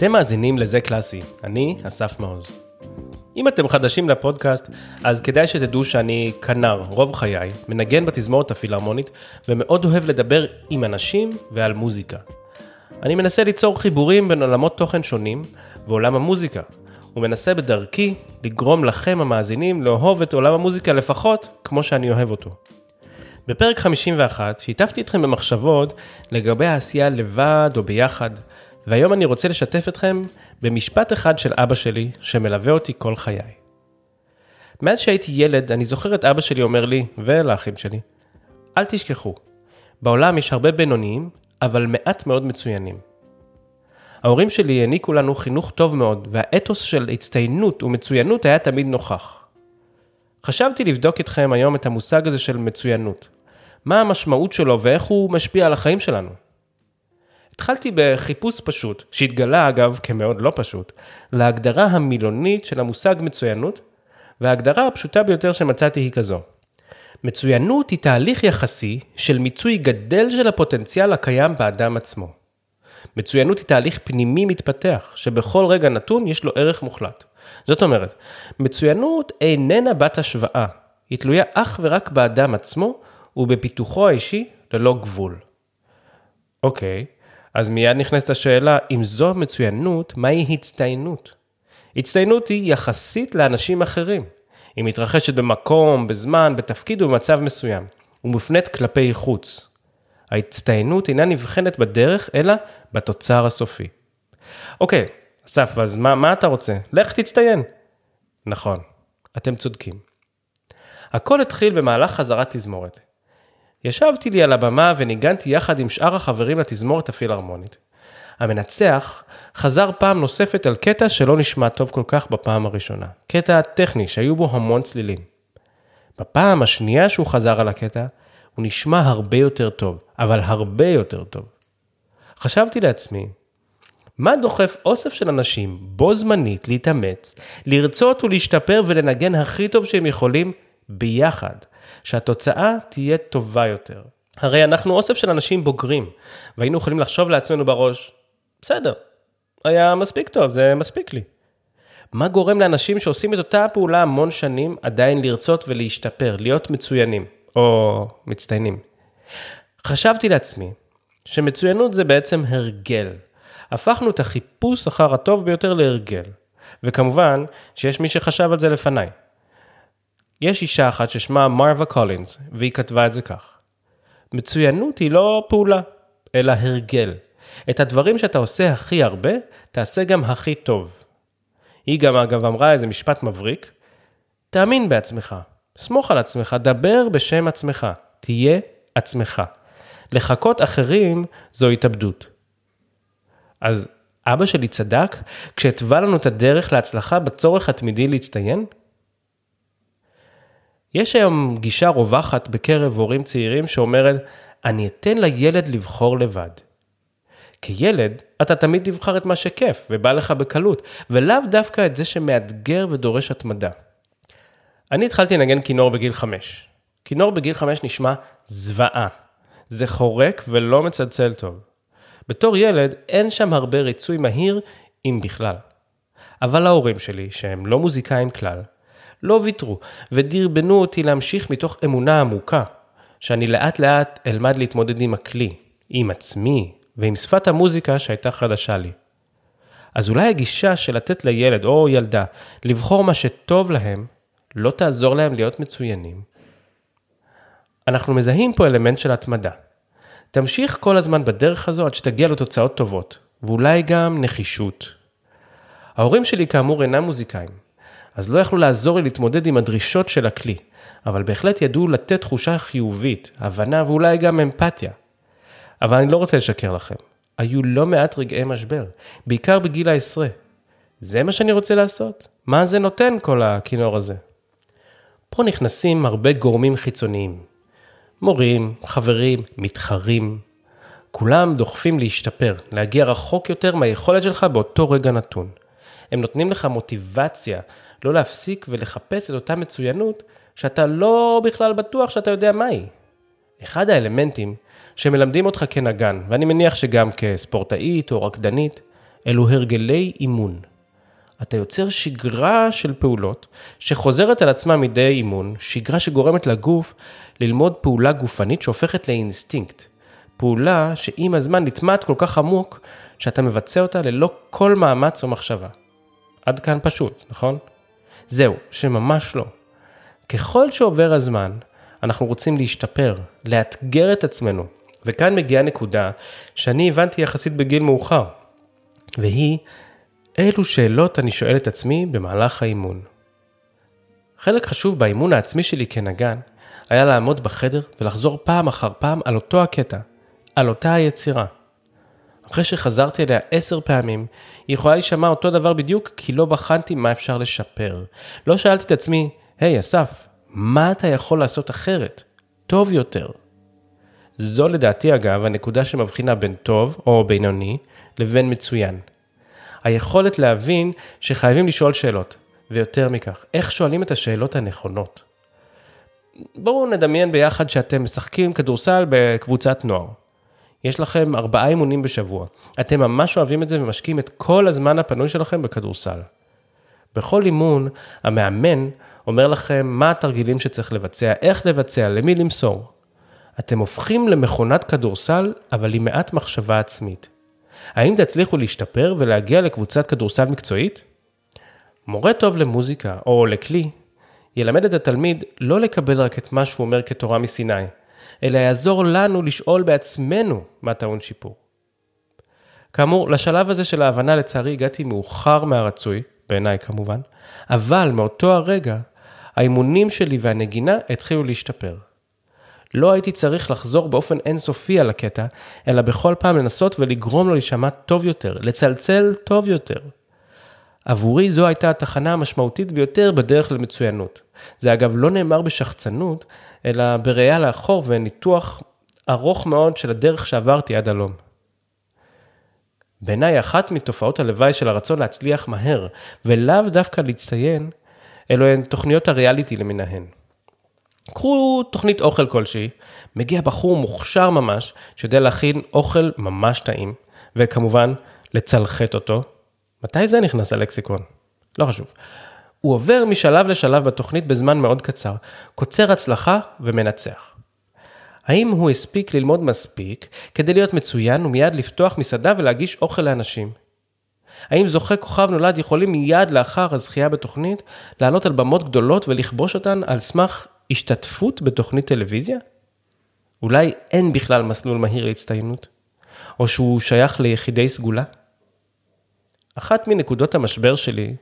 אתם מאזינים לזה קלאסי, אני אסף מעוז. אם אתם חדשים לפודקאסט, אז כדאי שתדעו שאני כנר רוב חיי, מנגן בתזמורת הפילהרמונית, ומאוד אוהב לדבר עם אנשים ועל מוזיקה. אני מנסה ליצור חיבורים בין עולמות תוכן שונים ועולם המוזיקה, ומנסה בדרכי לגרום לכם המאזינים לאהוב את עולם המוזיקה לפחות כמו שאני אוהב אותו. בפרק 51 שיתפתי אתכם במחשבות לגבי העשייה לבד או ביחד, והיום אני רוצה לשתף אתכם במשפט אחד של אבא שלי שמלווה אותי כל חיי. מאז שהייתי ילד אני זוכר את אבא שלי אומר לי ולאחים שלי, אל תשכחו, בעולם יש הרבה בינוניים, אבל מעט מאוד מצוינים. ההורים שלי העניקו לנו חינוך טוב מאוד, והאתוס של הצטיינות ומצוינות היה תמיד נוכח. חשבתי לבדוק איתכם היום את המושג הזה של מצוינות. מה המשמעות שלו ואיך הוא משפיע על החיים שלנו. התחלתי בחיפוש פשוט, שהתגלה אגב כמאוד לא פשוט, להגדרה המילונית של המושג מצוינות, וההגדרה הפשוטה ביותר שמצאתי היא כזו. מצוינות היא תהליך יחסי של מיצוי גדל של הפוטנציאל הקיים באדם עצמו. מצוינות היא תהליך פנימי מתפתח, שבכל רגע נתון יש לו ערך מוחלט. זאת אומרת, מצוינות איננה בת השוואה, היא תלויה אך ורק באדם עצמו ובפיתוחו האישי ללא גבול. אוקיי, אז מיד נכנסת השאלה, אם זו מצוינות, מהי הצטיינות? הצטיינות היא יחסית לאנשים אחרים. היא מתרחשת במקום, בזמן, בתפקיד ובמצב מסוים, ומופנית כלפי חוץ. ההצטיינות אינה נבחנת בדרך, אלא בתוצר הסופי. אוקיי, אסף, אז מה, מה אתה רוצה? לך תצטיין. נכון, אתם צודקים. הכל התחיל במהלך חזרת תזמורת. ישבתי לי על הבמה וניגנתי יחד עם שאר החברים לתזמורת הפילהרמונית. המנצח חזר פעם נוספת על קטע שלא נשמע טוב כל כך בפעם הראשונה. קטע טכני שהיו בו המון צלילים. בפעם השנייה שהוא חזר על הקטע, הוא נשמע הרבה יותר טוב, אבל הרבה יותר טוב. חשבתי לעצמי, מה דוחף אוסף של אנשים בו זמנית להתאמץ, לרצות ולהשתפר ולנגן הכי טוב שהם יכולים ביחד, שהתוצאה תהיה טובה יותר. הרי אנחנו אוסף של אנשים בוגרים, והיינו יכולים לחשוב לעצמנו בראש, בסדר, היה מספיק טוב, זה מספיק לי. מה גורם לאנשים שעושים את אותה הפעולה המון שנים עדיין לרצות ולהשתפר, להיות מצוינים, או מצטיינים? חשבתי לעצמי שמצוינות זה בעצם הרגל. הפכנו את החיפוש אחר הטוב ביותר להרגל. וכמובן שיש מי שחשב על זה לפניי. יש אישה אחת ששמה מרווה קולינס, והיא כתבה את זה כך: מצוינות היא לא פעולה, אלא הרגל. את הדברים שאתה עושה הכי הרבה, תעשה גם הכי טוב. היא גם אגב אמרה איזה משפט מבריק, תאמין בעצמך, סמוך על עצמך, דבר בשם עצמך, תהיה עצמך. לחכות אחרים זו התאבדות. אז אבא שלי צדק כשהתווה לנו את הדרך להצלחה בצורך התמידי להצטיין? יש היום גישה רווחת בקרב הורים צעירים שאומרת, אני אתן לילד לבחור לבד. כילד, אתה תמיד תבחר את מה שכיף ובא לך בקלות, ולאו דווקא את זה שמאתגר ודורש התמדה. אני התחלתי לנגן כינור בגיל חמש. כינור בגיל חמש נשמע זוועה. זה חורק ולא מצלצל טוב. בתור ילד אין שם הרבה ריצוי מהיר, אם בכלל. אבל ההורים שלי, שהם לא מוזיקאים כלל, לא ויתרו, ודרבנו אותי להמשיך מתוך אמונה עמוקה, שאני לאט לאט אלמד להתמודד עם הכלי, עם עצמי, ועם שפת המוזיקה שהייתה חדשה לי. אז אולי הגישה של לתת לילד או ילדה לבחור מה שטוב להם, לא תעזור להם להיות מצוינים. אנחנו מזהים פה אלמנט של התמדה. תמשיך כל הזמן בדרך הזו עד שתגיע לתוצאות טובות, ואולי גם נחישות. ההורים שלי כאמור אינם מוזיקאים, אז לא יכלו לעזור לי להתמודד עם הדרישות של הכלי, אבל בהחלט ידעו לתת תחושה חיובית, הבנה ואולי גם אמפתיה. אבל אני לא רוצה לשקר לכם, היו לא מעט רגעי משבר, בעיקר בגיל העשרה. זה מה שאני רוצה לעשות? מה זה נותן כל הכינור הזה? פה נכנסים הרבה גורמים חיצוניים. מורים, חברים, מתחרים. כולם דוחפים להשתפר, להגיע רחוק יותר מהיכולת שלך באותו רגע נתון. הם נותנים לך מוטיבציה לא להפסיק ולחפש את אותה מצוינות שאתה לא בכלל בטוח שאתה יודע מהי. אחד האלמנטים שמלמדים אותך כנגן, ואני מניח שגם כספורטאית או רקדנית, אלו הרגלי אימון. אתה יוצר שגרה של פעולות שחוזרת על עצמה מדי אימון, שגרה שגורמת לגוף ללמוד פעולה גופנית שהופכת לאינסטינקט. פעולה שעם הזמן נטמעת כל כך עמוק, שאתה מבצע אותה ללא כל מאמץ או מחשבה. עד כאן פשוט, נכון? זהו, שממש לא. ככל שעובר הזמן, אנחנו רוצים להשתפר, לאתגר את עצמנו. וכאן מגיעה נקודה שאני הבנתי יחסית בגיל מאוחר, והיא, אילו שאלות אני שואל את עצמי במהלך האימון. חלק חשוב באימון העצמי שלי כנגן, היה לעמוד בחדר ולחזור פעם אחר פעם על אותו הקטע, על אותה היצירה. אחרי שחזרתי אליה עשר פעמים, היא יכולה להישמע אותו דבר בדיוק כי לא בחנתי מה אפשר לשפר. לא שאלתי את עצמי, היי hey, אסף, מה אתה יכול לעשות אחרת? טוב יותר. זו לדעתי אגב הנקודה שמבחינה בין טוב או בינוני לבין מצוין. היכולת להבין שחייבים לשאול שאלות, ויותר מכך, איך שואלים את השאלות הנכונות. בואו נדמיין ביחד שאתם משחקים כדורסל בקבוצת נוער. יש לכם ארבעה אימונים בשבוע. אתם ממש אוהבים את זה ומשקיעים את כל הזמן הפנוי שלכם בכדורסל. בכל אימון, המאמן אומר לכם מה התרגילים שצריך לבצע, איך לבצע, למי למסור. אתם הופכים למכונת כדורסל, אבל עם מעט מחשבה עצמית. האם תצליחו להשתפר ולהגיע לקבוצת כדורסל מקצועית? מורה טוב למוזיקה או לכלי ילמד את התלמיד לא לקבל רק את מה שהוא אומר כתורה מסיני, אלא יעזור לנו לשאול בעצמנו מה טעון שיפור. כאמור, לשלב הזה של ההבנה לצערי הגעתי מאוחר מהרצוי, בעיניי כמובן, אבל מאותו הרגע, האימונים שלי והנגינה התחילו להשתפר. לא הייתי צריך לחזור באופן אינסופי על הקטע, אלא בכל פעם לנסות ולגרום לו להישמע טוב יותר, לצלצל טוב יותר. עבורי זו הייתה התחנה המשמעותית ביותר בדרך למצוינות. זה אגב לא נאמר בשחצנות, אלא בראייה לאחור וניתוח ארוך מאוד של הדרך שעברתי עד הלום. בעיניי אחת מתופעות הלוואי של הרצון להצליח מהר, ולאו דווקא להצטיין, אלו הן תוכניות הריאליטי למיניהן. קחו תוכנית אוכל כלשהי, מגיע בחור מוכשר ממש, שיודע להכין אוכל ממש טעים, וכמובן, לצלחת אותו. מתי זה נכנס ללקסיקון? לא חשוב. הוא עובר משלב לשלב בתוכנית בזמן מאוד קצר, קוצר הצלחה ומנצח. האם הוא הספיק ללמוד מספיק כדי להיות מצוין ומיד לפתוח מסעדה ולהגיש אוכל לאנשים? האם זוכי כוכב נולד יכולים מיד לאחר הזכייה בתוכנית לעלות על במות גדולות ולכבוש אותן על סמך השתתפות בתוכנית טלוויזיה? אולי אין בכלל מסלול מהיר להצטיינות? או שהוא שייך ליחידי סגולה? אחת מנקודות המשבר שלי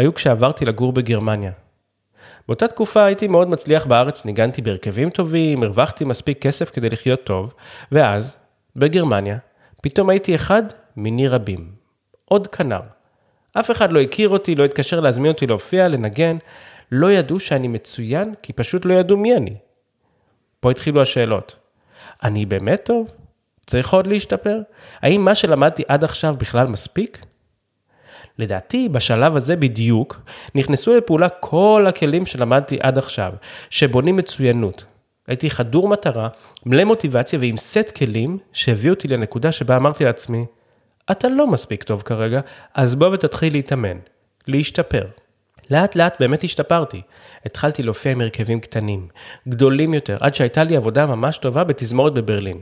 היו כשעברתי לגור בגרמניה. באותה תקופה הייתי מאוד מצליח בארץ, ניגנתי בהרכבים טובים, הרווחתי מספיק כסף כדי לחיות טוב, ואז, בגרמניה, פתאום הייתי אחד מיני רבים. עוד כנר. אף אחד לא הכיר אותי, לא התקשר להזמין אותי להופיע, לנגן, לא ידעו שאני מצוין, כי פשוט לא ידעו מי אני. פה התחילו השאלות. אני באמת טוב? צריך עוד להשתפר? האם מה שלמדתי עד עכשיו בכלל מספיק? לדעתי, בשלב הזה בדיוק, נכנסו לפעולה כל הכלים שלמדתי עד עכשיו, שבונים מצוינות. הייתי חדור מטרה, מלא מוטיבציה ועם סט כלים שהביאו אותי לנקודה שבה אמרתי לעצמי, אתה לא מספיק טוב כרגע, אז בוא ותתחיל להתאמן, להשתפר. לאט לאט באמת השתפרתי. התחלתי להופיע עם הרכבים קטנים, גדולים יותר, עד שהייתה לי עבודה ממש טובה בתזמורת בברלין.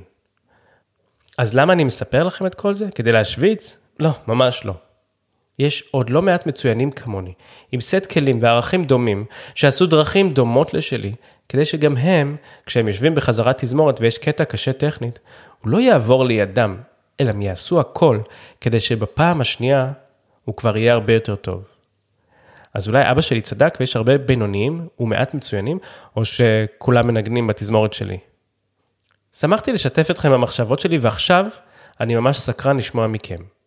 אז למה אני מספר לכם את כל זה? כדי להשוויץ? לא, ממש לא. יש עוד לא מעט מצוינים כמוני, עם סט כלים וערכים דומים, שעשו דרכים דומות לשלי, כדי שגם הם, כשהם יושבים בחזרת תזמורת ויש קטע קשה טכנית, הוא לא יעבור לידם, אלא הם יעשו הכל, כדי שבפעם השנייה הוא כבר יהיה הרבה יותר טוב. אז אולי אבא שלי צדק ויש הרבה בינוניים ומעט מצוינים, או שכולם מנגנים בתזמורת שלי. שמחתי לשתף אתכם במחשבות שלי ועכשיו אני ממש סקרן לשמוע מכם.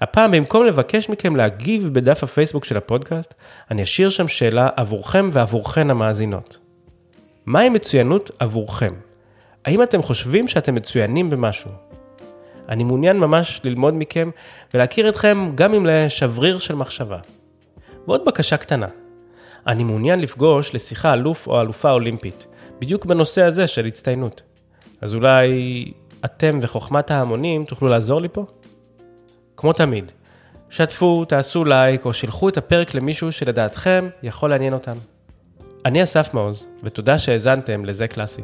הפעם במקום לבקש מכם להגיב בדף הפייסבוק של הפודקאסט, אני אשאיר שם שאלה עבורכם ועבורכן המאזינות. מהי מצוינות עבורכם? האם אתם חושבים שאתם מצוינים במשהו? אני מעוניין ממש ללמוד מכם ולהכיר אתכם גם אם לשבריר של מחשבה. ועוד בקשה קטנה, אני מעוניין לפגוש לשיחה אלוף או אלופה אולימפית, בדיוק בנושא הזה של הצטיינות. אז אולי אתם וחוכמת ההמונים תוכלו לעזור לי פה? כמו תמיד, שתפו, תעשו לייק או שילחו את הפרק למישהו שלדעתכם יכול לעניין אותם. אני אסף מעוז, ותודה שהאזנתם לזה קלאסי.